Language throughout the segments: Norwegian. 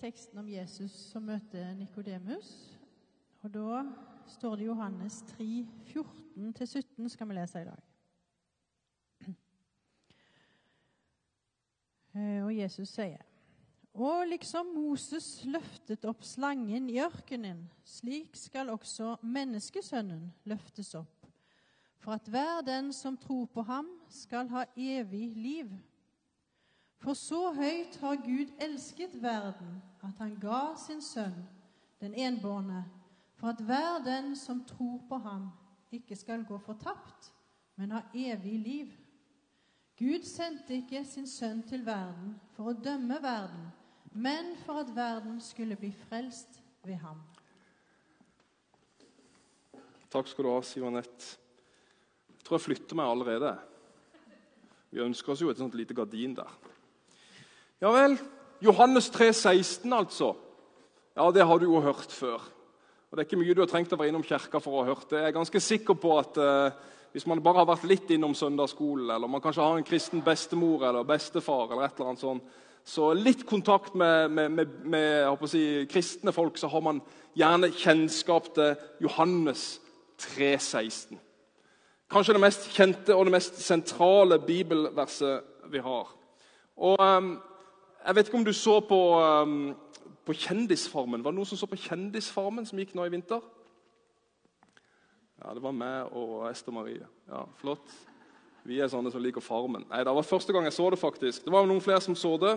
teksten om Jesus som møter Nikodemus. Og da står det Johannes 3, 14-17 skal vi lese i dag. Eh, Og Jesus sier Og liksom Moses løftet opp slangen i ørkenen, slik skal også menneskesønnen løftes opp, for at hver den som tror på ham, skal ha evig liv. For så høyt har Gud elsket verden, at han ga sin sønn, den enbårne, for at hver den som tror på ham, ikke skal gå fortapt, men ha evig liv. Gud sendte ikke sin sønn til verden for å dømme verden, men for at verden skulle bli frelst ved ham. Takk skal du ha, Siv Anette. Jeg tror jeg flytter meg allerede. Vi ønsker oss jo et sånt lite gardin der. Ja vel. Johannes 3, 16, altså. Ja, Det har du jo hørt før. Og Det er ikke mye du har trengt å være innom kirka for å ha hørt det. Jeg er ganske sikker på at eh, Hvis man bare har vært litt innom søndagsskolen, eller man kanskje har en kristen bestemor eller bestefar, eller et eller annet sånt, så litt kontakt med, med, med, med si, kristne folk, så har man gjerne kjennskap til Johannes 3, 16. Kanskje det mest kjente og det mest sentrale bibelverset vi har. Og um, Jeg vet ikke om du så på, um, på Kjendisfarmen. Var det noen som så på Kjendisfarmen som gikk nå i vinter? Ja, Det var meg og Ester Marie. Ja, Flott. Vi er sånne som liker Farmen. Nei, Det var første gang jeg så det. faktisk. Det var noen flere som så det.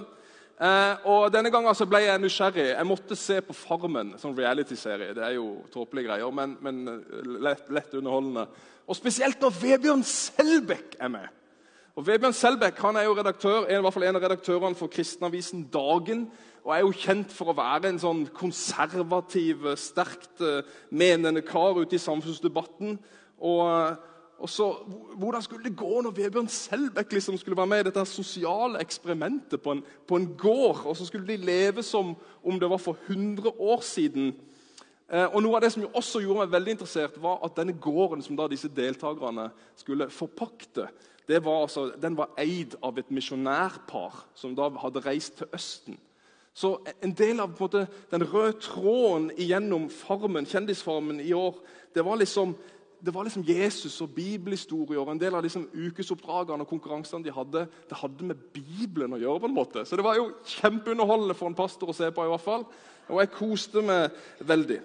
Eh, og Denne gangen så ble jeg nysgjerrig. Jeg måtte se på Farmen, sånn reality-serie. Det er jo tåpelige greier, men, men lett, lett underholdende. Og Spesielt når Vebjørn Selbekk er med. Og Vebjørn Selbekk han er jo redaktør, en, i hvert fall en av redaktørene for kristenavisen Dagen. Og er jo kjent for å være en sånn konservativ, sterkt eh, menende kar ute i samfunnsdebatten. Og, og så, Hvordan skulle det gå når Vebjørn Selbekk liksom skulle være med i dette sosiale eksperimentet på en, på en gård? Og så skulle de leve som om det var for 100 år siden. Eh, og Noe av det som jo også gjorde meg veldig interessert, var at denne gården som da disse deltakerne skulle forpakte, var altså, den var eid av et misjonærpar som da hadde reist til Østen. Så En del av en måte, den røde tråden igjennom farmen, kjendisfarmen i år det var liksom det var liksom Jesus og bibelhistorier. og En del av liksom ukesoppdragene og konkurransene de hadde, det hadde med Bibelen å gjøre. på en måte. Så det var jo kjempeunderholdende for en pastor å se på. i hvert fall. Og jeg koste meg veldig.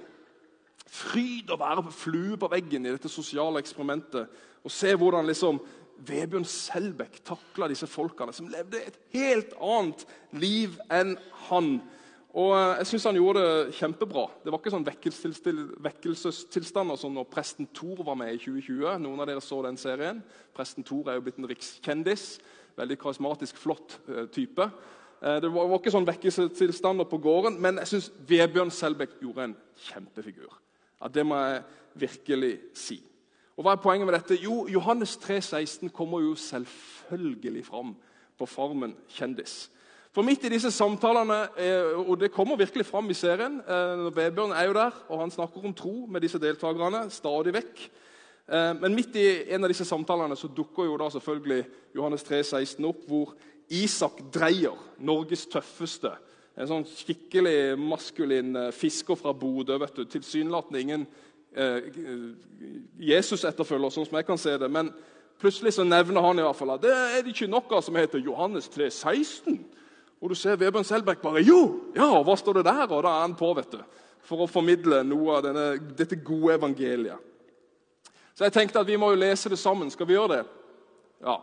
Fryd å være flue på veggen i dette sosiale eksperimentet og se hvordan liksom Vebjørn Selbekk takla disse folkene som levde et helt annet liv enn han. Og Jeg syns han gjorde det kjempebra. Det var ikke sånn vekkelsestilstander som når presten Thor var med i 2020. Noen av dere så den serien. Presten Thor er jo blitt en rikskjendis. Veldig karismatisk, flott uh, type. Uh, det var, ikke sånn vekkelsestilstander på gården, men jeg syns Vebjørn Selbekk gjorde en kjempefigur. Ja, det må jeg virkelig si. Og Hva er poenget med dette? Jo, Johannes 3, 16 kommer jo selvfølgelig fram på Farmen kjendis. For midt i disse samtalene, eh, og det kommer virkelig fram i serien når Vebjørn er jo der, og han snakker om tro med disse deltakerne stadig vekk. Men midt i en av disse samtalene så dukker jo da selvfølgelig Johannes 3, 16 opp, hvor Isak Dreyer, Norges tøffeste, en sånn skikkelig maskulin fisker fra Bodø vet du, Tilsynelatende ingen eh, Jesus-etterfølger, sånn som jeg kan se det. Men plutselig så nevner han i hvert fall at det er det ikke noe som heter Johannes 3, 16. Og du ser Vebjørn Selbekk bare Jo! Ja, hva står det der? Og da er han på, vet du. For å formidle noe av denne, dette gode evangeliet. Så jeg tenkte at vi må jo lese det sammen. Skal vi gjøre det? Ja.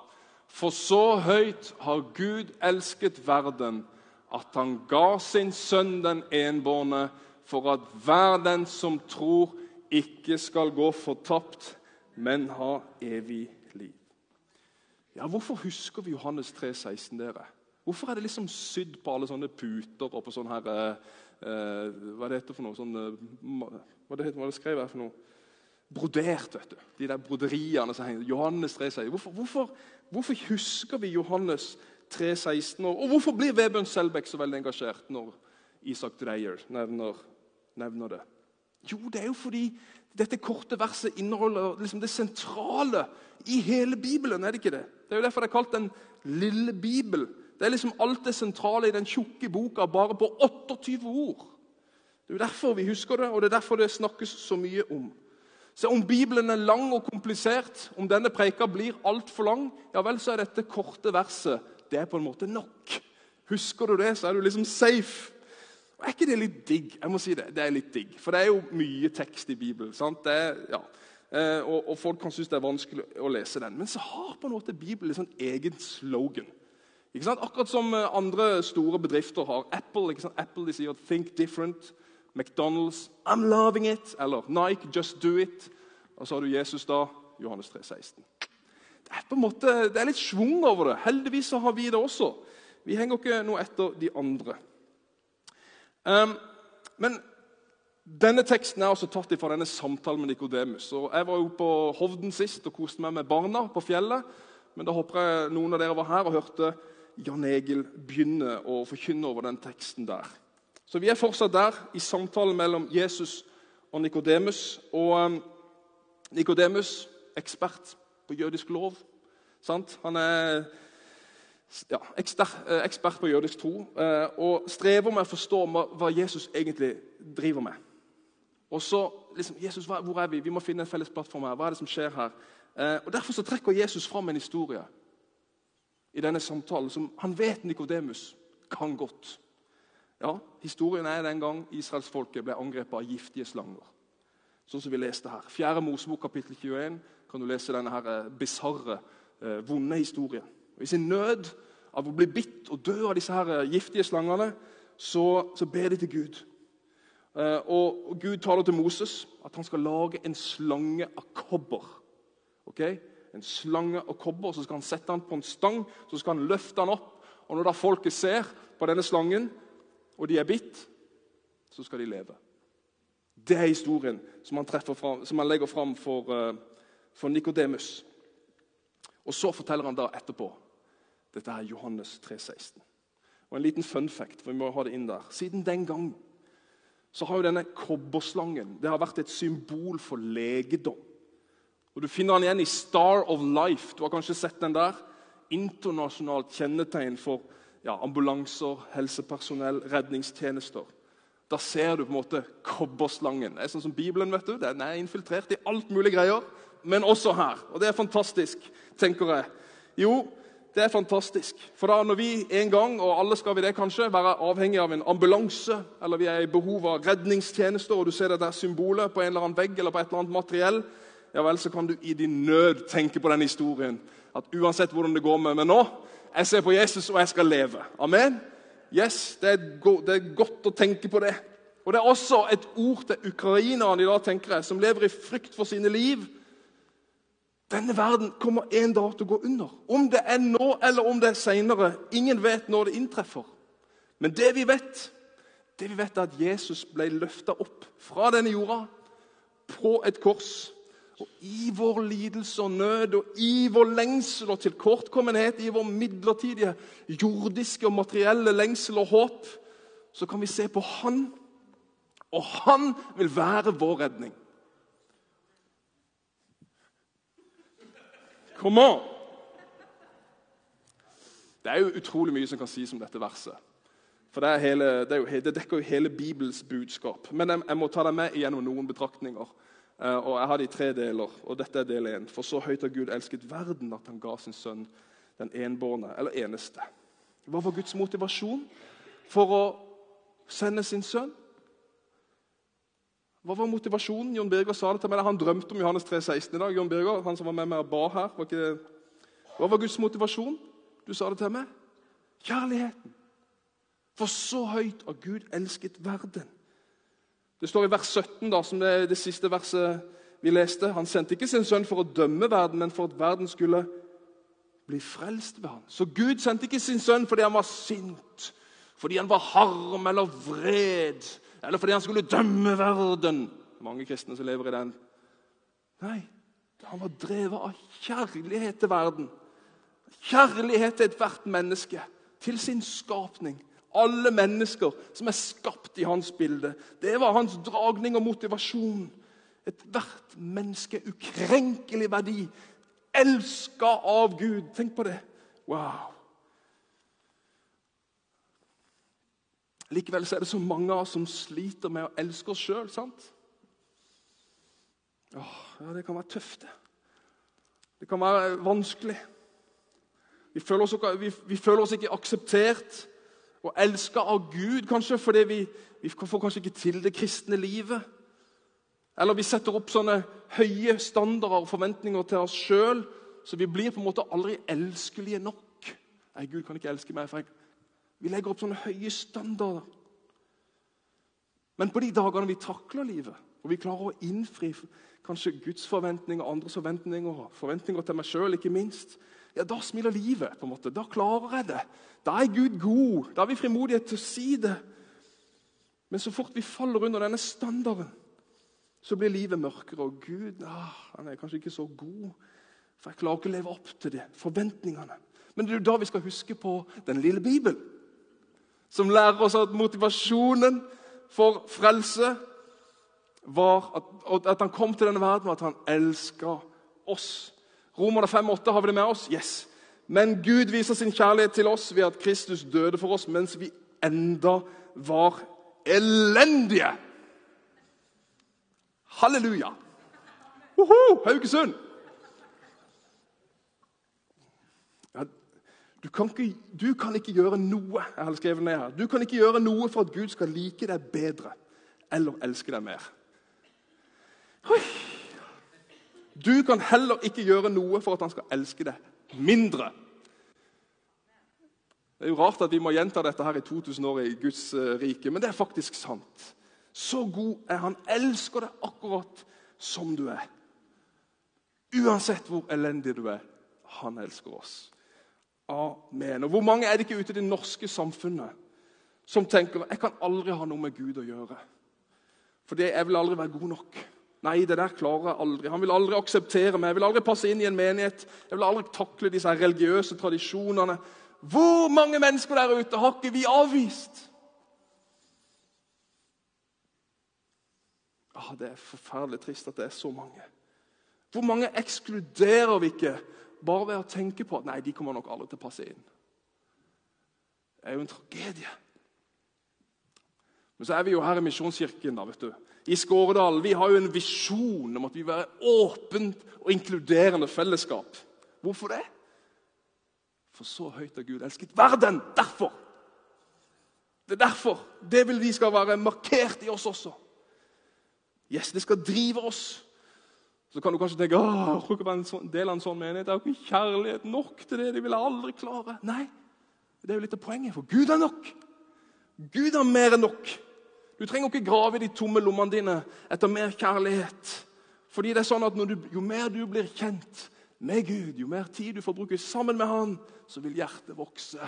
For så høyt har Gud elsket verden, at han ga sin sønn den enbårne, for at hver den som tror, ikke skal gå fortapt, men ha evig liv. Ja, Hvorfor husker vi Johannes 3, 16, dere? Hvorfor er det liksom sydd på alle sånne puter og på sånn her eh, Hva det heter for noe? Sånn, hva, det hva det skrev jeg for noe? Brodert, vet du. De der broderiene som henger. Johannes 3, 16. Hvorfor, hvorfor, hvorfor husker vi Johannes 3, 16? Og, og hvorfor blir Vebjørn Selbekk så veldig engasjert når Isak Dreyer nevner, nevner det? Jo, det er jo fordi dette korte verset inneholder liksom det sentrale i hele Bibelen. er Det ikke det? Det er jo derfor det er kalt Den lille bibel. Det er liksom alt det sentrale i den tjukke boka, bare på 28 ord. Det er jo derfor vi husker det, og det er derfor det snakkes så mye om. Så Om Bibelen er lang og komplisert, om denne preika blir altfor lang, ja vel, så er dette korte verset det er på en måte nok. Husker du det, så er du liksom safe. Og Er ikke det litt digg? Jeg må si Det det er litt digg. For det er jo mye tekst i Bibelen. sant? Er, ja. Eh, og, og, folk kan synes det er vanskelig å lese den. Men så har på en måte Bibelen en sånn egen slogan. Ikke sant? Akkurat som eh, andre store bedrifter har. Apple ikke sant? Apple de sier 'think different'. McDonald's 'I'm loving it'. Eller Nike 'Just do it'. Og så har du Jesus, da. Johannes 3, 16. Det er på en måte, det er litt schwung over det. Heldigvis så har vi det også. Vi henger ikke noe etter de andre. Um, men denne teksten er også tatt fra denne samtalen med Nikodemus. Jeg var jo på Hovden sist og koste meg med barna på fjellet. Men da håper jeg noen av dere var her og hørte Jan Egil begynne å forkynne over den teksten der. Så vi er fortsatt der, i samtalen mellom Jesus og Nikodemus. Og um, Nikodemus, ekspert på jødisk lov. Sant? Han er ja, eh, ekspert på jødisk tro eh, og strever med å forstå hva Jesus egentlig driver med. Og så liksom, Jesus, Hvor er vi? Vi må finne en felles plattform her. Hva er det som skjer her? Eh, og Derfor så trekker Jesus fram en historie i denne samtalen som han vet Nikodemus kan godt. Ja, Historien er den gang israelsfolket ble angrepet av giftige slanger. Sånn som vi leste her. Fjerde Mosebok kapittel 21 kan du lese denne her bisarre, vonde historien. Og I sin nød av å bli bitt og dø av disse her giftige slangene, så, så ber de til Gud. Eh, og, Gud taler til Moses at han skal lage en slange av kobber. Okay? En slange av kobber, Så skal han sette den på en stang, så skal han løfte den opp. Og Når da folket ser på denne slangen, og de er bitt, så skal de leve. Det er historien som han, frem, som han legger fram for, uh, for Nikodemus. Og så forteller han da etterpå dette er Johannes 3,16. Og En liten fun fact, for vi må ha det inn der. Siden den gang så har jo denne kobberslangen det har vært et symbol for legedom. Og Du finner den igjen i Star of Life. Du har kanskje sett den der? Internasjonalt kjennetegn for ja, ambulanser, helsepersonell, redningstjenester. Da ser du på en måte kobberslangen. Det er sånn som Bibelen. vet du. Den er infiltrert i alt mulig greier, men også her. Og det er fantastisk, tenker jeg. Jo, det er fantastisk. For da når vi en gang, og alle skal vi det kanskje, være avhengig av en ambulanse, eller vi er i behov av redningstjenester, og du ser det der symbolet på en eller annen vegg eller på et eller annet materiell, ja vel, så kan du i din nød tenke på den historien. At uansett hvordan det går med meg nå, jeg ser på Jesus, og jeg skal leve. Amen? Yes, det er, det er godt å tenke på det. Og Det er også et ord til ukrainerne i dag, tenker jeg, som lever i frykt for sine liv denne verden kommer en dag til å gå under. Om det er nå eller om det er seinere. Ingen vet når det inntreffer. Men det vi vet, det vi vet er at Jesus ble løfta opp fra denne jorda på et kors. Og I vår lidelse og nød og i vår lengsel og tilkortkommenhet, i vår midlertidige jordiske og materielle lengsel og håp, så kan vi se på Han. Og Han vil være vår redning. Come on! Det er jo utrolig mye som kan sies om dette verset. For det, hele, det, jo, det dekker jo hele Bibels budskap. Men jeg, jeg, må ta deg med gjennom noen betraktninger. Uh, og Jeg har det i tre deler, og dette er del én. For så høyt har Gud elsket verden at han ga sin sønn den enbårne, eller eneste. Hva var Guds motivasjon for å sende sin sønn? Hva var motivasjonen? Jon Birger sa det til meg. Han drømte om Johannes 3, 16 i dag. Jon Birger, han som var med meg og ba her. Var ikke... Hva var Guds motivasjon? Du sa det til meg. Kjærligheten. For så høyt har Gud elsket verden. Det står i vers 17, da, som det er det siste verset vi leste. Han sendte ikke sin sønn for å dømme verden, men for at verden skulle bli frelst ved ham. Så Gud sendte ikke sin sønn fordi han var sint, fordi han var harm eller vred eller fordi han skulle dømme verden. Mange kristne som lever i den. Nei, han var drevet av kjærlighet til verden. Kjærlighet til ethvert menneske, til sin skapning. Alle mennesker som er skapt i hans bilde. Det var hans dragning og motivasjon. Ethvert menneske, ukrenkelig verdi, elska av Gud. Tenk på det. Wow. Likevel så er det så mange av oss som sliter med å elske oss sjøl. Ja, det kan være tøft, det. Det kan være vanskelig. Vi føler oss, vi, vi føler oss ikke akseptert og elska av Gud, kanskje fordi vi, vi, får kanskje ikke til det kristne livet. Eller vi setter opp sånne høye standarder og forventninger til oss sjøl, så vi blir på en måte aldri elskelige nok. Nei, Gud kan ikke elske meg, for jeg, vi legger opp sånne høye standarder. Men på de dagene vi takler livet, og vi klarer å innfri kanskje Guds forventninger, andres forventninger, forventninger til meg sjøl, ikke minst, ja, da smiler livet. på en måte. Da klarer jeg det. Da er Gud god. Da har vi frimodighet til å si det. Men så fort vi faller under denne standarden, så blir livet mørkere. Og Gud ah, han er kanskje ikke så god, for jeg klarer ikke å leve opp til det. Forventningene. Men det er jo da vi skal huske på den lille Bibelen, som lærer oss at motivasjonen for frelse var at, at han kom til denne verden, og at han elska oss. Romerne 5,8 har vi det med oss? Yes. Men Gud viser sin kjærlighet til oss ved at Kristus døde for oss mens vi enda var elendige. Halleluja! Uhu, Haugesund! Ja, du, kan ikke, du kan ikke gjøre noe jeg har skrevet ned her. Du kan ikke gjøre noe for at Gud skal like deg bedre eller elske deg mer. Oi. Du kan heller ikke gjøre noe for at han skal elske deg mindre. Det er jo rart at vi må gjenta dette her i 2000 år i Guds eh, rike, men det er faktisk sant. Så god er han. Elsker deg akkurat som du er. Uansett hvor elendig du er. Han elsker oss. Amen. Og Hvor mange er det ikke ute i det norske samfunnet som tenker jeg kan aldri ha noe med Gud å gjøre? Fordi jeg vil aldri være god nok. Nei, det der klarer jeg aldri. Han vil aldri akseptere meg. Jeg vil aldri passe inn i en menighet. Jeg vil aldri takle disse religiøse tradisjonene. Hvor mange mennesker der ute har ikke vi avvist? Ah, det er forferdelig trist at det er så mange. Hvor mange ekskluderer vi ikke bare ved å tenke på at nei, de kommer nok aldri til å passe inn? Det er jo en tragedie. Men så er vi jo her i Misjonskirken. da, vet du i Skåredal vi har jo en visjon om at vi vil være åpent og inkluderende fellesskap. Hvorfor det? For så høyt har Gud elsket verden. Derfor! Det er derfor. Det vil vi skal være markert i oss også. Yes, Det skal drive oss. Så kan du kanskje tenke at jeg være en sånn, del av en sånn menighet. Det er jo ikke kjærlighet nok til det. De vil aldri klare. Nei, det er jo litt av poenget. For Gud er nok. Gud er mer enn nok. Du trenger ikke grave i de tomme lommene dine etter mer kjærlighet. Fordi det er sånn at du, Jo mer du blir kjent med Gud, jo mer tid du får bruke sammen med Han, så vil hjertet vokse.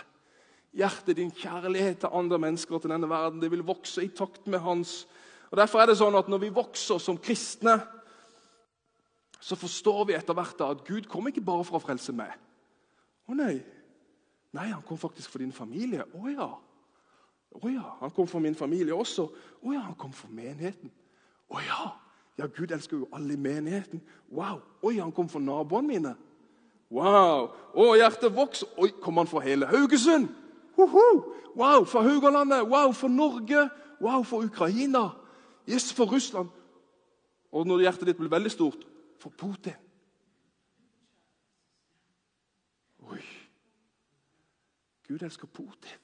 Hjertet, din kjærlighet til andre mennesker og til denne verden, det vil vokse i takt med hans. Og Derfor er det sånn at når vi vokser som kristne, så forstår vi etter hvert at Gud kom ikke bare for å frelse meg. Å nei. Nei, han kom faktisk for din familie. Å ja. Å ja, han kom for min familie også. Å ja, han kom for menigheten. Å ja, ja, Gud elsker jo alle i menigheten. Wow. Oi, han kom for naboene mine. Wow. Å, hjertet vokser. Oi, kom han for hele Haugesund? Uhu. Wow, for Haugalandet. Wow, for Norge. Wow, for Ukraina. Yes, for Russland. Og når hjertet ditt blir veldig stort for Putin. Oi. Gud elsker Putin.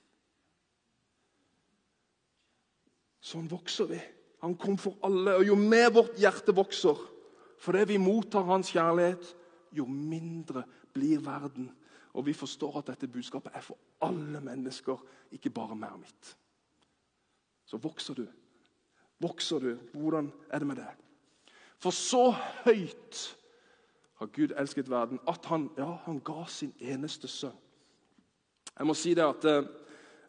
Sånn vokser vi. Han kom for alle. Og jo mer vårt hjerte vokser fordi vi mottar hans kjærlighet, jo mindre blir verden. Og vi forstår at dette budskapet er for alle mennesker, ikke bare meg og mitt. Så vokser du. Vokser du. Hvordan er det med det? For så høyt har Gud elsket verden at han, ja, han ga sin eneste sønn. Jeg må si det at eh,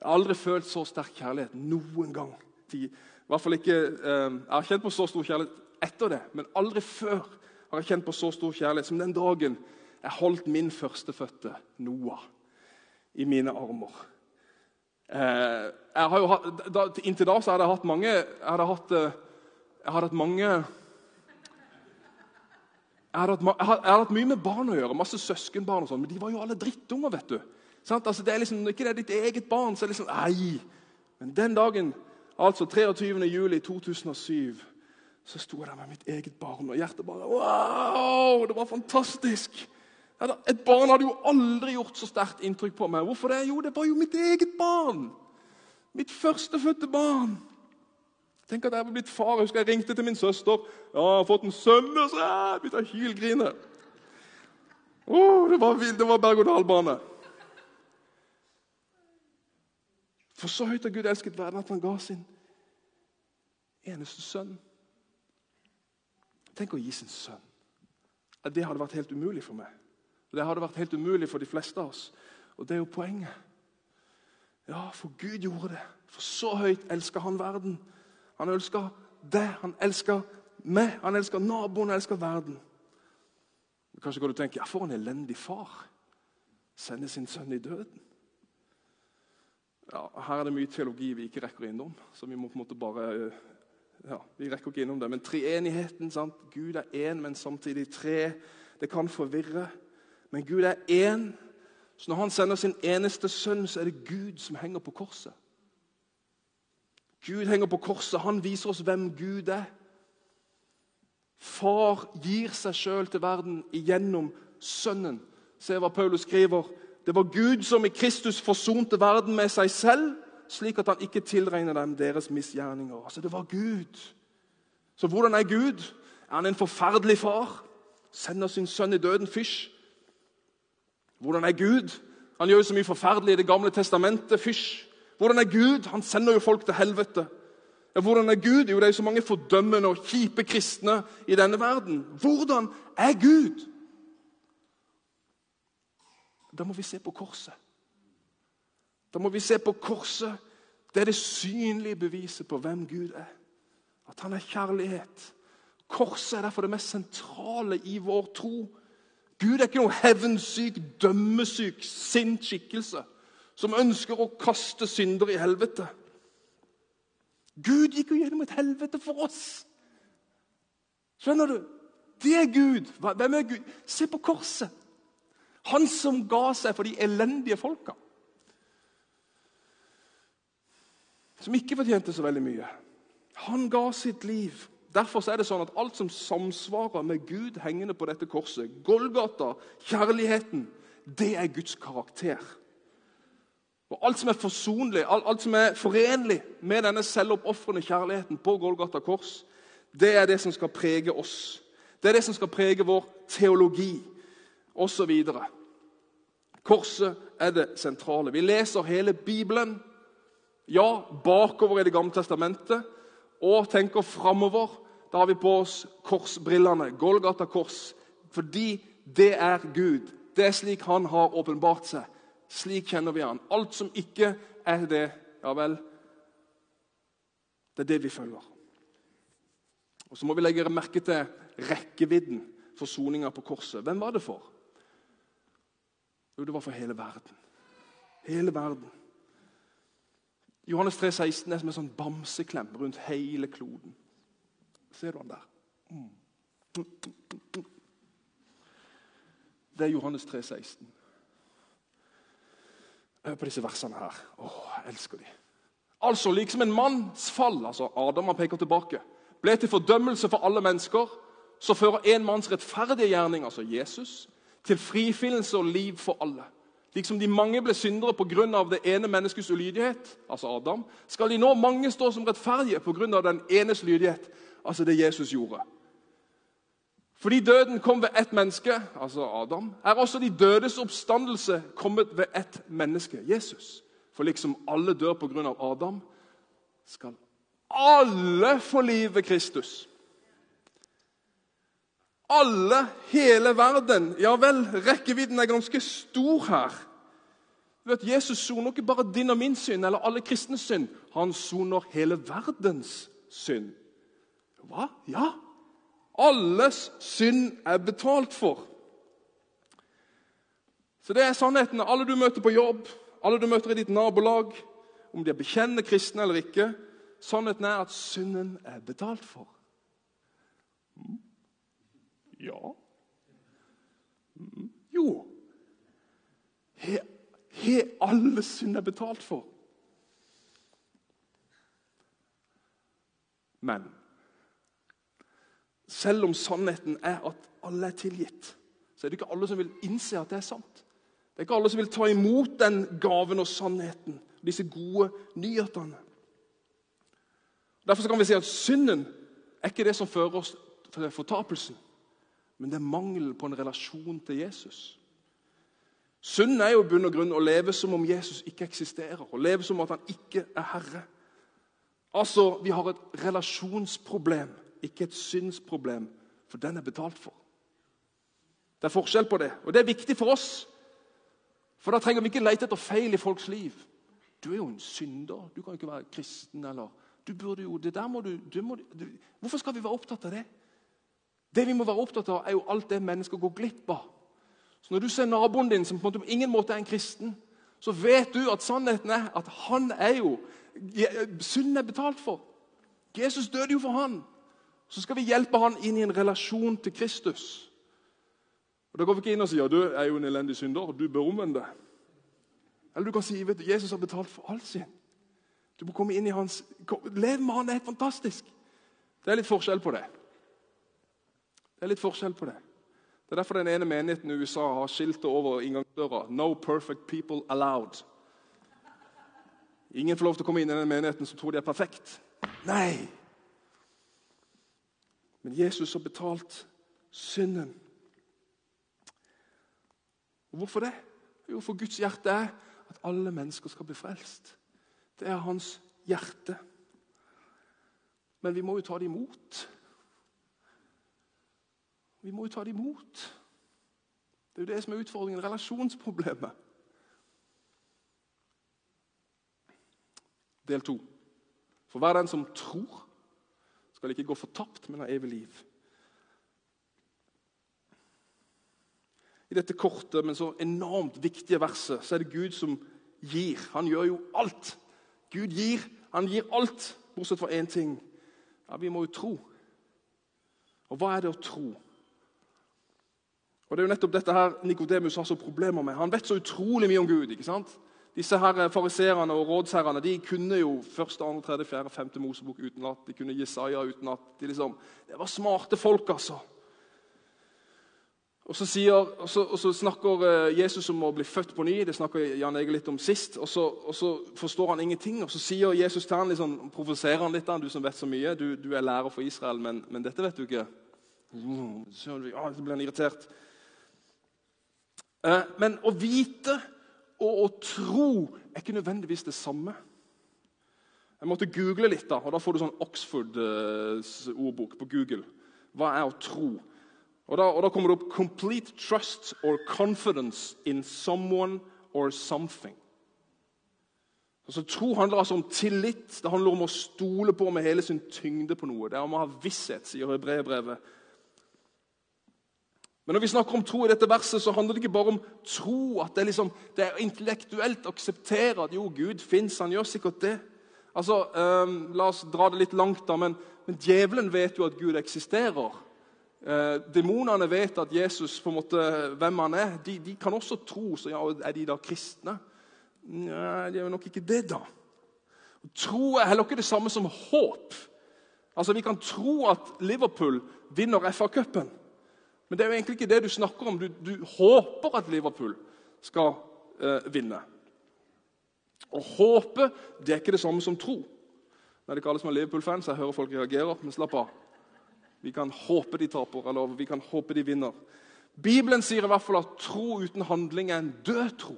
jeg har aldri følt så sterk kjærlighet noen gang. I hvert fall ikke, eh, Jeg har kjent på så stor kjærlighet etter det, men aldri før har jeg kjent på så stor kjærlighet som den dagen jeg holdt min førstefødte, Noah, i mine armer. Eh, hatt, inntil da så hadde jeg hatt mange Jeg hadde hatt, jeg hadde hatt mange jeg hadde, hatt, jeg, hadde, hatt, mye med barn å gjøre, masse søskenbarn, og sånn, men de var jo alle drittunger. vet du. Sånn, altså, det er liksom, Ikke det er ditt eget barn, så er det liksom Nei, Men den dagen, altså 23. juli 2007, så sto jeg der med mitt eget barn, og hjertet bare Wow! Det var fantastisk! Et barn hadde jo aldri gjort så sterkt inntrykk på meg. Hvorfor det? Jo, det var jo mitt eget barn! Mitt førstefødte barn. Tenk at jeg var blitt far. Jeg husker jeg ringte til min søster. Ja, 'Jeg har fått en sønn.' Og så jeg begynte jeg å hylgrine. Oh, det var, det var berg-og-dal-bane. For så høyt har Gud elsket verden at han ga sin eneste sønn. Tenk å gi sin sønn. Det hadde vært helt umulig for meg. Det hadde vært helt umulig for de fleste av oss. Og det er jo poenget. Ja, for Gud gjorde det. For så høyt elsker han verden. Han elsker det. Han elsker meg. Han elsker naboen. Han elsker verden. Kanskje går du og tenker ja, for en elendig far. Sende sin sønn i døden. Ja, Her er det mye teologi vi ikke rekker innom. så vi må på en måte bare ja, Vi rekker ikke innom det. Men treenigheten. sant? Gud er én, men samtidig tre. Det kan forvirre. Men Gud er én. Så når han sender sin eneste sønn, så er det Gud som henger på korset. Gud henger på korset. Han viser oss hvem Gud er. Far gir seg sjøl til verden gjennom Sønnen. Se hva Paulus skriver. Det var Gud som i Kristus forsonte verden med seg selv, slik at han ikke tilregner dem deres misgjerninger. Altså, Det var Gud. Så hvordan er Gud? Er han en forferdelig far? Sender sin sønn i døden? Fysj. Hvordan er Gud? Han gjør jo så mye forferdelig i Det gamle testamentet. Fysj. Hvordan er Gud? Han sender jo folk til helvete. Ja, Hvordan er Gud? Jo, det er så mange fordømmende og kjipe kristne i denne verden. Hvordan er Gud? Da må vi se på korset. Da må vi se på korset. Det er det synlige beviset på hvem Gud er. At han er kjærlighet. Korset er derfor det mest sentrale i vår tro. Gud er ikke noen hevnsyk, dømmesyk, sint skikkelse som ønsker å kaste synder i helvete. Gud gikk jo gjennom et helvete for oss. Skjønner du? Det er Gud. Hvem er Gud? Se på korset. Han som ga seg for de elendige folka. Som ikke fortjente så veldig mye. Han ga sitt liv. Derfor er det sånn at alt som samsvarer med Gud hengende på dette korset, Golgata, kjærligheten, det er Guds karakter. Og Alt som er forsonlig, alt, alt som er forenlig med denne selvoppofrende kjærligheten på Golgata kors, det er det som skal prege oss. Det er det som skal prege vår teologi osv. Korset er det sentrale. Vi leser hele Bibelen, ja, bakover i Det gamle testamentet, og tenker framover. Da har vi på oss korsbrillene, Golgata kors, fordi det er Gud. Det er slik Han har åpenbart seg. Slik kjenner vi han. Alt som ikke er det, ja vel Det er det vi følger. Og Så må vi legge merke til rekkevidden for soninga på korset. Hvem var det for? Jo, det var for hele verden. Hele verden. Johannes 3, 16 er som en sånn bamseklem rundt hele kloden. Ser du han der? Mm. Det er Johannes 3, 16. Hør på disse versene her. Åh, jeg elsker de. Altså, liksom en manns fall, altså Adam han peker tilbake, ble til fordømmelse for alle mennesker, så fører en manns rettferdige gjerning, altså Jesus, til frifinnelse og liv for alle. Liksom de mange ble syndere pga. det ene menneskets ulydighet, altså Adam, skal de nå mange stå som rettferdige pga. den enes lydighet, altså det Jesus gjorde. Fordi døden kom ved ett menneske, altså Adam, er også de dødes oppstandelse kommet ved ett menneske, Jesus. For liksom alle dør pga. Adam, skal alle få liv ved Kristus. Alle, hele verden. Ja vel, rekkevidden er ganske stor her. Du vet, Jesus soner ikke bare din og min synd eller alle kristnes synd. Han soner hele verdens synd. Hva? Ja, Alles synd er betalt for. Så det er sannheten. Alle du møter på jobb, alle du møter i ditt nabolag, om de er bekjennende kristne eller ikke, sannheten er at synden er betalt for. Mm. Ja mm. Jo. Har alle synd er betalt for. Men selv om sannheten er at alle er tilgitt, så er det ikke alle som vil innse at det er sant. Det er ikke alle som vil ta imot den gaven og sannheten, disse gode nyhetene. Derfor kan vi si at synden er ikke det som fører oss til fortapelsen, men det er mangelen på en relasjon til Jesus. Synden er jo bunn og grunn å leve som om Jesus ikke eksisterer, å leve som at han ikke er herre. Altså, Vi har et relasjonsproblem, ikke et synsproblem, for den er betalt for. Det er forskjell på det, og det er viktig for oss. For da trenger vi ikke lete etter feil i folks liv. Du er jo en synder. Du kan jo ikke være kristen. eller du burde jo, det der må du, du må, du, Hvorfor skal vi være opptatt av det? Det vi må være opptatt av, er jo alt det mennesker går glipp av. Så Når du ser naboen din som på, en på ingen måte er en kristen, så vet du at sannheten er at han er jo Synden er betalt for. Jesus døde jo for han. Så skal vi hjelpe han inn i en relasjon til Kristus. Og Da går vi ikke inn og sier ja, du er jo en elendig synder, og du bør omvende. Eller du kan si vet du, Jesus har betalt for alt sin. Du må komme inn i hans Lev med han, det er helt fantastisk. Det er litt forskjell på det. Det er litt forskjell på det. Det er derfor den ene menigheten i USA har skiltet over inngangsdøra 'No perfect people allowed'. Ingen får lov til å komme inn i den menigheten som tror de er perfekt. Nei! Men Jesus har betalt synden. Og Hvorfor det? Jo, for Guds hjerte er at alle mennesker skal bli frelst. Det er hans hjerte. Men vi må jo ta det imot. Vi må jo ta det imot. Det er jo det som er utfordringen. Relasjonsproblemet. Del to. For hver den som tror, skal ikke gå fortapt, men ha evig liv. I dette korte, men så enormt viktige verset så er det Gud som gir. Han gjør jo alt. Gud gir. Han gir alt, bortsett fra én ting. Ja, Vi må jo tro. Og hva er det å tro? Og Det er jo nettopp dette her Nikodemus har så problemer med. Han vet så utrolig mye om Gud. ikke sant? Disse her Fariserene og rådsherrene de kunne jo første, andre, tredje, fjerde, femte Mosebok utenat. De kunne Jesaja utenat. De liksom, det var smarte folk, altså. Og så, sier, og, så, og så, snakker eh, Jesus om å bli født på ny. Det snakker Jan Egil litt om sist. Og så, og så, forstår han ingenting. Og så sier Jesus til han, liksom, provoserer han litt. Du som vet så mye. Du, du er lærer for Israel, men, men, dette vet du ikke. Så, ja, så blir han irritert. Eh, men å vite og å tro er ikke nødvendigvis det samme. Jeg måtte google litt, da, og da får du sånn Oxford-ordbok på Google. Hva er å tro? Og da, og da, kommer det opp 'complete trust or confidence in someone or something'. Altså, tro handler altså om tillit. Det handler om å stole på med hele sin tyngde på noe. Det er om å ha visshet, sier Hebreerbrevet. Men når vi snakker om tro i dette verset, så handler det ikke bare om tro. At det er, liksom, det er intellektuelt å akseptere at jo, Gud fins. Han gjør sikkert det. Altså, um, La oss dra det litt langt, da. Men, men djevelen vet jo at Gud eksisterer. Eh, demonene vet at Jesus, på en måte, hvem han er. De, de kan også tro. Så ja, er de da kristne? Nei, de er nok ikke det, da. Tro er heller ikke det samme som håp. Altså, Vi kan tro at Liverpool vinner FA-cupen. Men det er jo egentlig ikke det du snakker om. Du, du håper at Liverpool skal eh, vinne. Å håpe det er ikke det samme som tro. Nei, det kalles meg Liverpool-fans. Jeg hører folk reagerer. Men slapp av. Vi kan håpe de taper, eller vi kan håpe de vinner. Bibelen sier i hvert fall at tro uten handling er en død tro.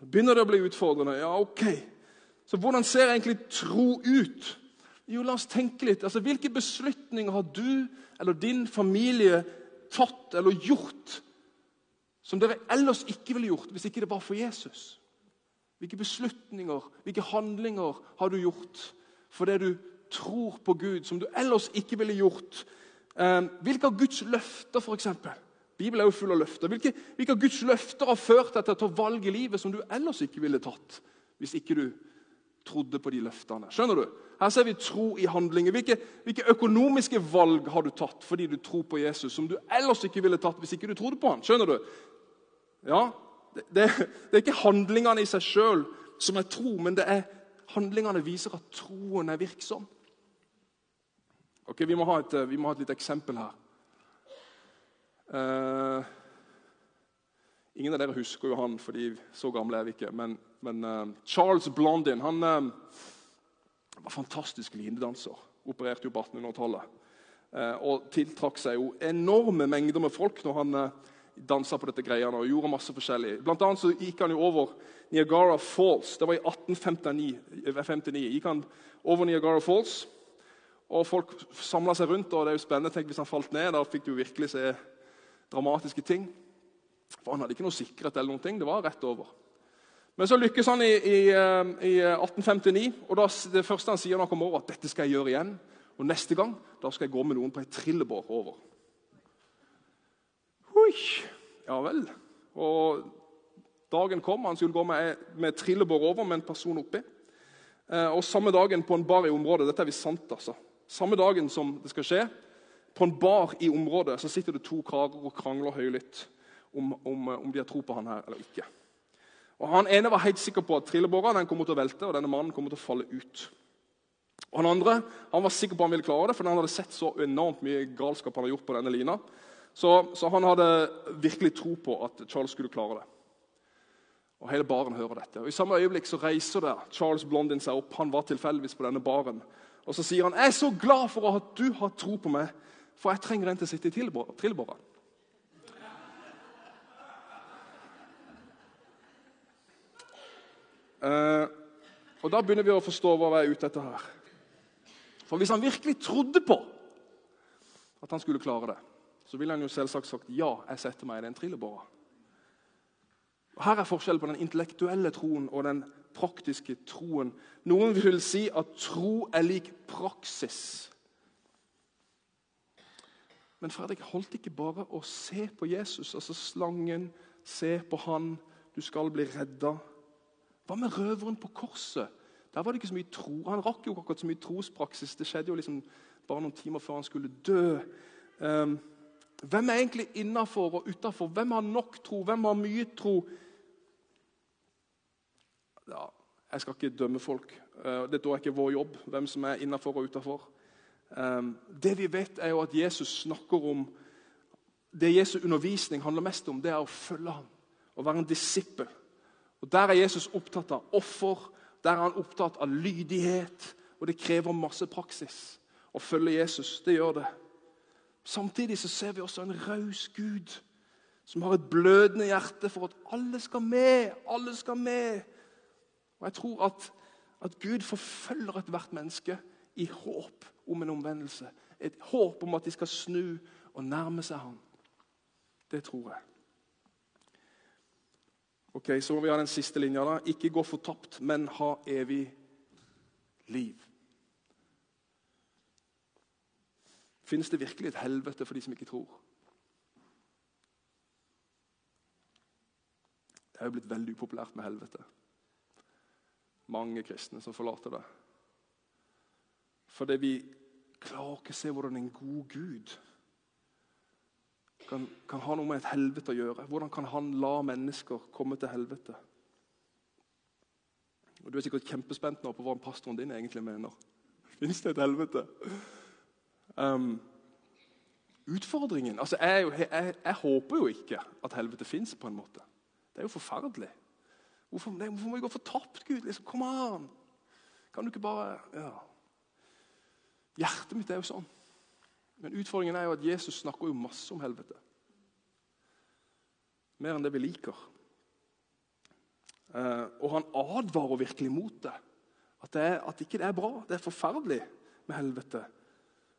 Begynner det å bli utfordrende? Ja, ok. Så hvordan ser egentlig tro ut? Jo, la oss tenke litt. Altså, Hvilke beslutninger har du eller din familie tatt eller gjort som dere ellers ikke ville gjort hvis ikke det var for Jesus? Hvilke beslutninger, hvilke handlinger har du gjort fordi du tror på Gud, som du ellers ikke ville gjort. Eh, hvilke av Guds løfter, f.eks. Bibelen er jo full av løfter. Hvilke, hvilke, av Guds løfter har ført deg til å ta valg i livet som du ellers ikke ville tatt hvis ikke du trodde på de løftene? Skjønner du? Her ser vi tro i handlinger. Hvilke, hvilke økonomiske valg har du tatt fordi du tror på Jesus, som du ellers ikke ville tatt hvis ikke du trodde på han? Skjønner du? Ja, det, det, det er ikke handlingene i seg sjøl som er tro, men det er handlingene viser at troen er virksom. Ok, Vi må ha et, vi må ha et lite eksempel her. Uh, ingen av dere husker jo han, fordi så gamle er vi ikke. Men, men uh, Charles Blondin han uh, var fantastisk linedanser. Opererte jo på 1800-tallet. og tiltrakk seg jo enorme mengder med folk når han dansa på dette greiene og gjorde masse forskjellig. Blant annet så gikk han jo over Niagara Falls. Det var i 1859. gikk han over Niagara Falls, og Folk samla seg rundt. og det er jo spennende, tenk Hvis han falt ned, da fikk du virkelig se dramatiske ting. For Han hadde ikke noe sikkerhet. eller noen ting, Det var rett over. Men så lykkes han i, i, eh, i 1859. og da, Det første han sier når han kommer over, at dette skal jeg gjøre igjen. Og neste gang da skal jeg gå med noen på ei trillebår over. Hui, ja vel. Og dagen kom, han skulle gå med, med trillebår over med en person oppi. Eh, og samme dagen på en bar i området Dette er visst sant, altså. Samme dagen som det skal skje, på en bar i området så sitter det to karer og krangler høylytt om, om, om de har tro på han her eller ikke. Og Han ene var helt sikker på at trillebåren kommer til å velte og denne mannen kommer til å falle ut. Og Han andre han var sikker på han ville klare det, for han hadde sett så enormt mye galskap han hadde gjort på denne lina. Så, så, han hadde virkelig tro på at Charles skulle klare det. Og Hele baren hører dette. Og I samme øyeblikk så reiser det Charles Blondin seg opp. Han var tilfeldigvis på denne baren. Og Så sier han jeg er så glad for at du har tro på meg, for jeg trenger en til å sitte i trillebåra. Uh, og Da begynner vi å forstå hva vi er ute etter her. For Hvis han virkelig trodde på at han skulle klare det, så ville han jo selvsagt sagt ja, jeg setter meg i den trillebåra. Her er forskjellen på den intellektuelle troen og den praktiske troen. Noen vil si at tro er lik praksis. Men Fredrik holdt ikke bare å se på Jesus, altså slangen, se på han, du skal bli redda. Hva med røveren på korset? Der var det ikke så mye tro. Han rakk jo akkurat så mye trospraksis. Det skjedde jo liksom bare noen timer før han skulle dø. Um, hvem er egentlig innafor og utafor? Hvem har nok tro? Hvem har mye tro? Ja, jeg skal ikke dømme folk. Eh, det er ikke vår jobb, hvem som er innafor og utafor. Um, det vi vet, er jo at Jesus snakker om Det Jesu undervisning handler mest om, det er å følge ham. Å være en disippel. Og Der er Jesus opptatt av offer. Der er han opptatt av lydighet. Og det krever masse praksis å følge Jesus. Det gjør det. Samtidig så ser vi også en raus Gud som har et blødende hjerte for at alle skal med. Alle skal med. Og Jeg tror at, at Gud forfølger ethvert menneske i håp om en omvendelse. Et håp om at de skal snu og nærme seg ham. Det tror jeg. Ok, Så må vi ha den siste linja. da. Ikke gå fortapt, men ha evig liv. Finnes det virkelig et helvete for de som ikke tror? Det er jo blitt veldig upopulært med helvete. Mange kristne som forlater det. Fordi vi klarer ikke å se hvordan en god Gud kan, kan, ha noe med et helvete å gjøre. Hvordan kan han la mennesker komme til helvete? Og Du er sikkert kjempespent nå på hva pastoren din egentlig mener. Fins det et helvete? Um, utfordringen altså jeg, jeg, jeg, håper jo ikke at helvete fins, på en måte. Det er jo forferdelig. Hvorfor, nei, hvorfor må vi gå fortapt, Gud? Liksom, Kom an! Kan du ikke bare ja. Hjertet mitt er jo sånn. Men utfordringen er jo at Jesus snakker jo masse om helvete. Mer enn det vi liker. Uh, og han advarer virkelig mot det. At, det er, at ikke det er bra. Det er forferdelig med helvete.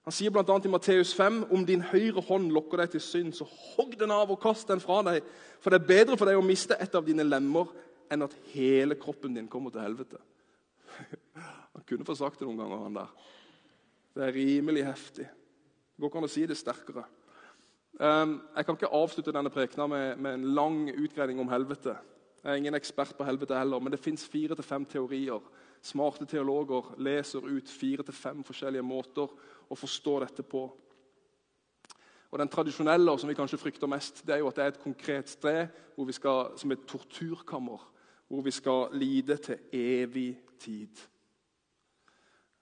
Han sier bl.a. i Matteus 5.: Om din høyre hånd lokker deg til synd, så hogg den av og kast den fra deg. For det er bedre for deg å miste et av dine lemmer enn at hele kroppen din kommer til helvete. Han kunne få sagt det noen ganger, han der. Det er rimelig heftig. Går ikke an å si det sterkere. Um, jeg kan ikke avslutte denne prekena med, med, en lang utgreiing om helvete. Jeg er ingen ekspert på helvete heller, men det fins fire til fem teorier. Smarte teologer leser ut fire til fem forskjellige måter å forstå dette på. Og Den tradisjonelle, som vi kanskje frykter mest, det er jo at det er et konkret sted skal, som et torturkammer, hvor vi skal lide til evig tid.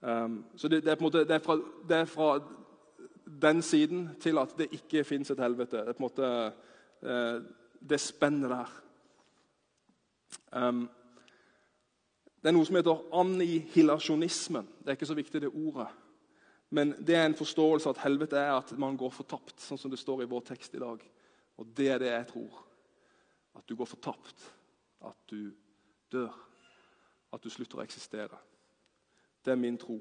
Um, så det, det, er på en måte, det er fra, det er fra den siden til at det ikke fins et helvete. Det er på en måte eh, det spennet der. Um, det er noe som heter annihilasjonismen. Det er ikke så viktig, det ordet. Men det er en forståelse at helvete er at man går fortapt, sånn som det står i vår tekst i dag. Og det er det jeg tror. At du går fortapt. At du dør. At du slutter å eksistere. Det er min tro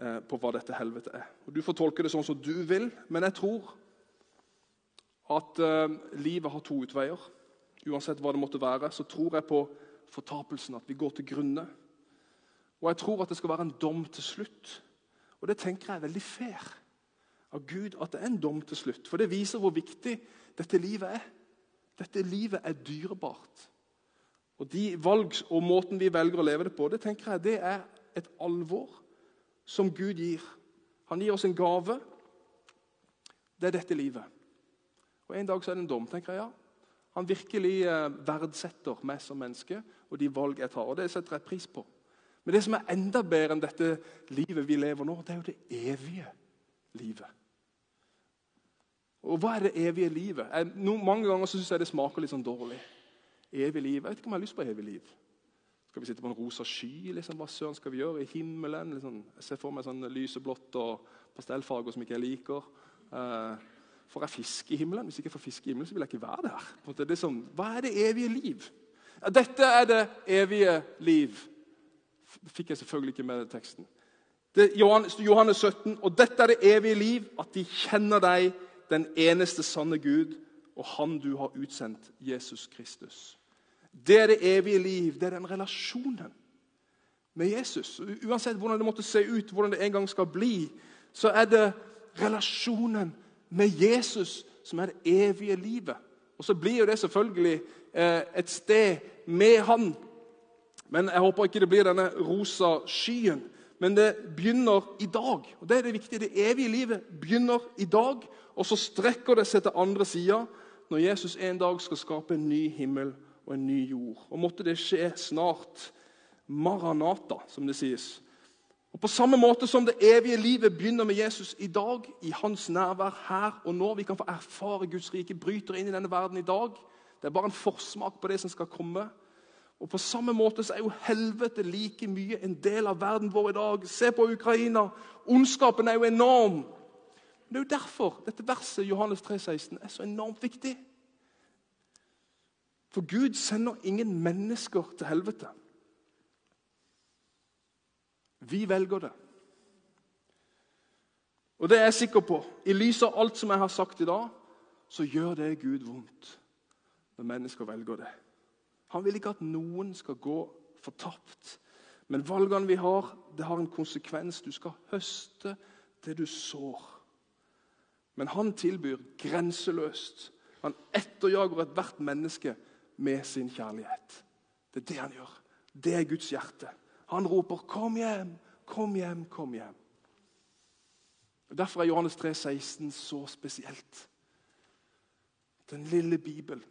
på hva dette helvete er. Og Du får tolke det sånn som du vil, men jeg tror at eh, livet har to utveier. Uansett hva det måtte være, så tror jeg på fortapelsen, at vi går til grunne. Og jeg tror at det skal være en dom til slutt. Og det tenker jeg er veldig fair av Gud at det er en dom til slutt. For det viser hvor viktig dette livet er. Dette livet er dyrebart. Og de valg og måten vi velger å leve det på, det tenker jeg det er et alvor som Gud gir. Han gir oss en gave. Det er dette livet. Og En dag så er det en dom. tenker jeg, ja. Han virkelig eh, verdsetter meg som menneske og de valg jeg tar. og Det setter jeg pris på. Men det som er enda bedre enn dette livet vi lever nå, det er jo det evige livet. Og hva er det evige livet? Jeg, no, mange ganger så syns jeg det smaker litt sånn dårlig. Evig liv. Jeg vet ikke om jeg har lyst på evig liv. Skal vi sitte på en rosa sky? Liksom, hva søren skal vi gjøre i himmelen? Liksom, jeg ser for meg sånn lyseblått og pastellfarger som ikke jeg liker. Eh, får jeg fisk i himmelen? Hvis jeg ikke får fisk i himmelen, så vil jeg ikke være der. Det er sånn, hva er det evige liv? Dette er det evige liv. Det fikk jeg selvfølgelig ikke med teksten. Det, Johannes 17. Og dette er det evige liv, at de kjenner deg, den eneste sanne Gud, og Han du har utsendt, Jesus Kristus. Det er det evige liv. Det er den relasjonen med Jesus. Uansett hvordan det måtte se ut, hvordan det en gang skal bli, så er det relasjonen med Jesus som er det evige livet. Og så blir jo det selvfølgelig eh, et sted med Han men Jeg håper ikke det blir denne rosa skyen. Men det begynner i dag. og Det er det viktige. Det evige livet begynner i dag, og så strekker det seg til andre sida når Jesus en dag skal skape en ny himmel og en ny jord. Og måtte det skje snart. Maranata, som det sies. Og På samme måte som det evige livet begynner med Jesus i dag, i hans nærvær her og nå Vi kan få erfare Guds rike bryter inn i denne verden i dag. Det er bare en forsmak på det som skal komme. Og På samme måte så er jo helvete like mye en del av verden vår i dag. Se på Ukraina. Ondskapen er jo enorm. Men Det er jo derfor dette verset Johannes 3, 16, er så enormt viktig. For Gud sender ingen mennesker til helvete. Vi velger det. Og det er jeg sikker på. I lys av alt som jeg har sagt i dag, så gjør det Gud vondt når mennesker velger det. Han vil ikke at noen skal gå fortapt. Men valgene vi har, det har en konsekvens. Du skal høste det du sår. Men han tilbyr grenseløst. Han etterjager ethvert menneske med sin kjærlighet. Det er det han gjør. Det er Guds hjerte. Han roper 'Kom hjem, kom hjem, kom hjem'. Derfor er Johannes 3, 16 så spesielt. Den lille Bibelen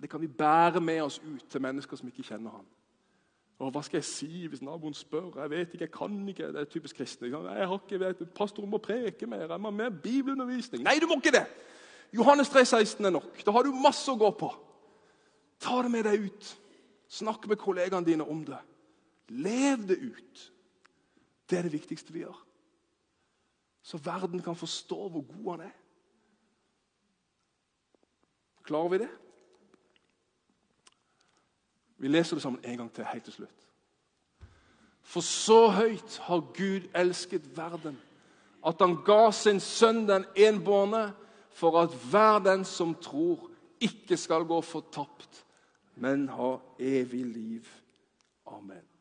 det kan vi bære med oss ut til mennesker som ikke kjenner ham. Og Hva skal jeg si hvis naboen spør? Jeg vet ikke, jeg kan ikke. Det er typisk kristne. Jeg har ikke, vet, Pastoren må preke mer. Jeg må ha mer bibelundervisning. Nei, du må ikke det! Johannes 3, 16 er nok. Da har du masse å gå på. Ta det med deg ut. Snakk med kollegaene dine om det. Lev det ut. Det er det viktigste vi gjør. Så verden kan forstå hvor god han er. Klarer vi det? Vi leser det sammen en gang til, helt til slutt. For så høyt har Gud elsket verden, at han ga sin sønn den enbårne, for at hver den som tror, ikke skal gå fortapt, men ha evig liv. Amen.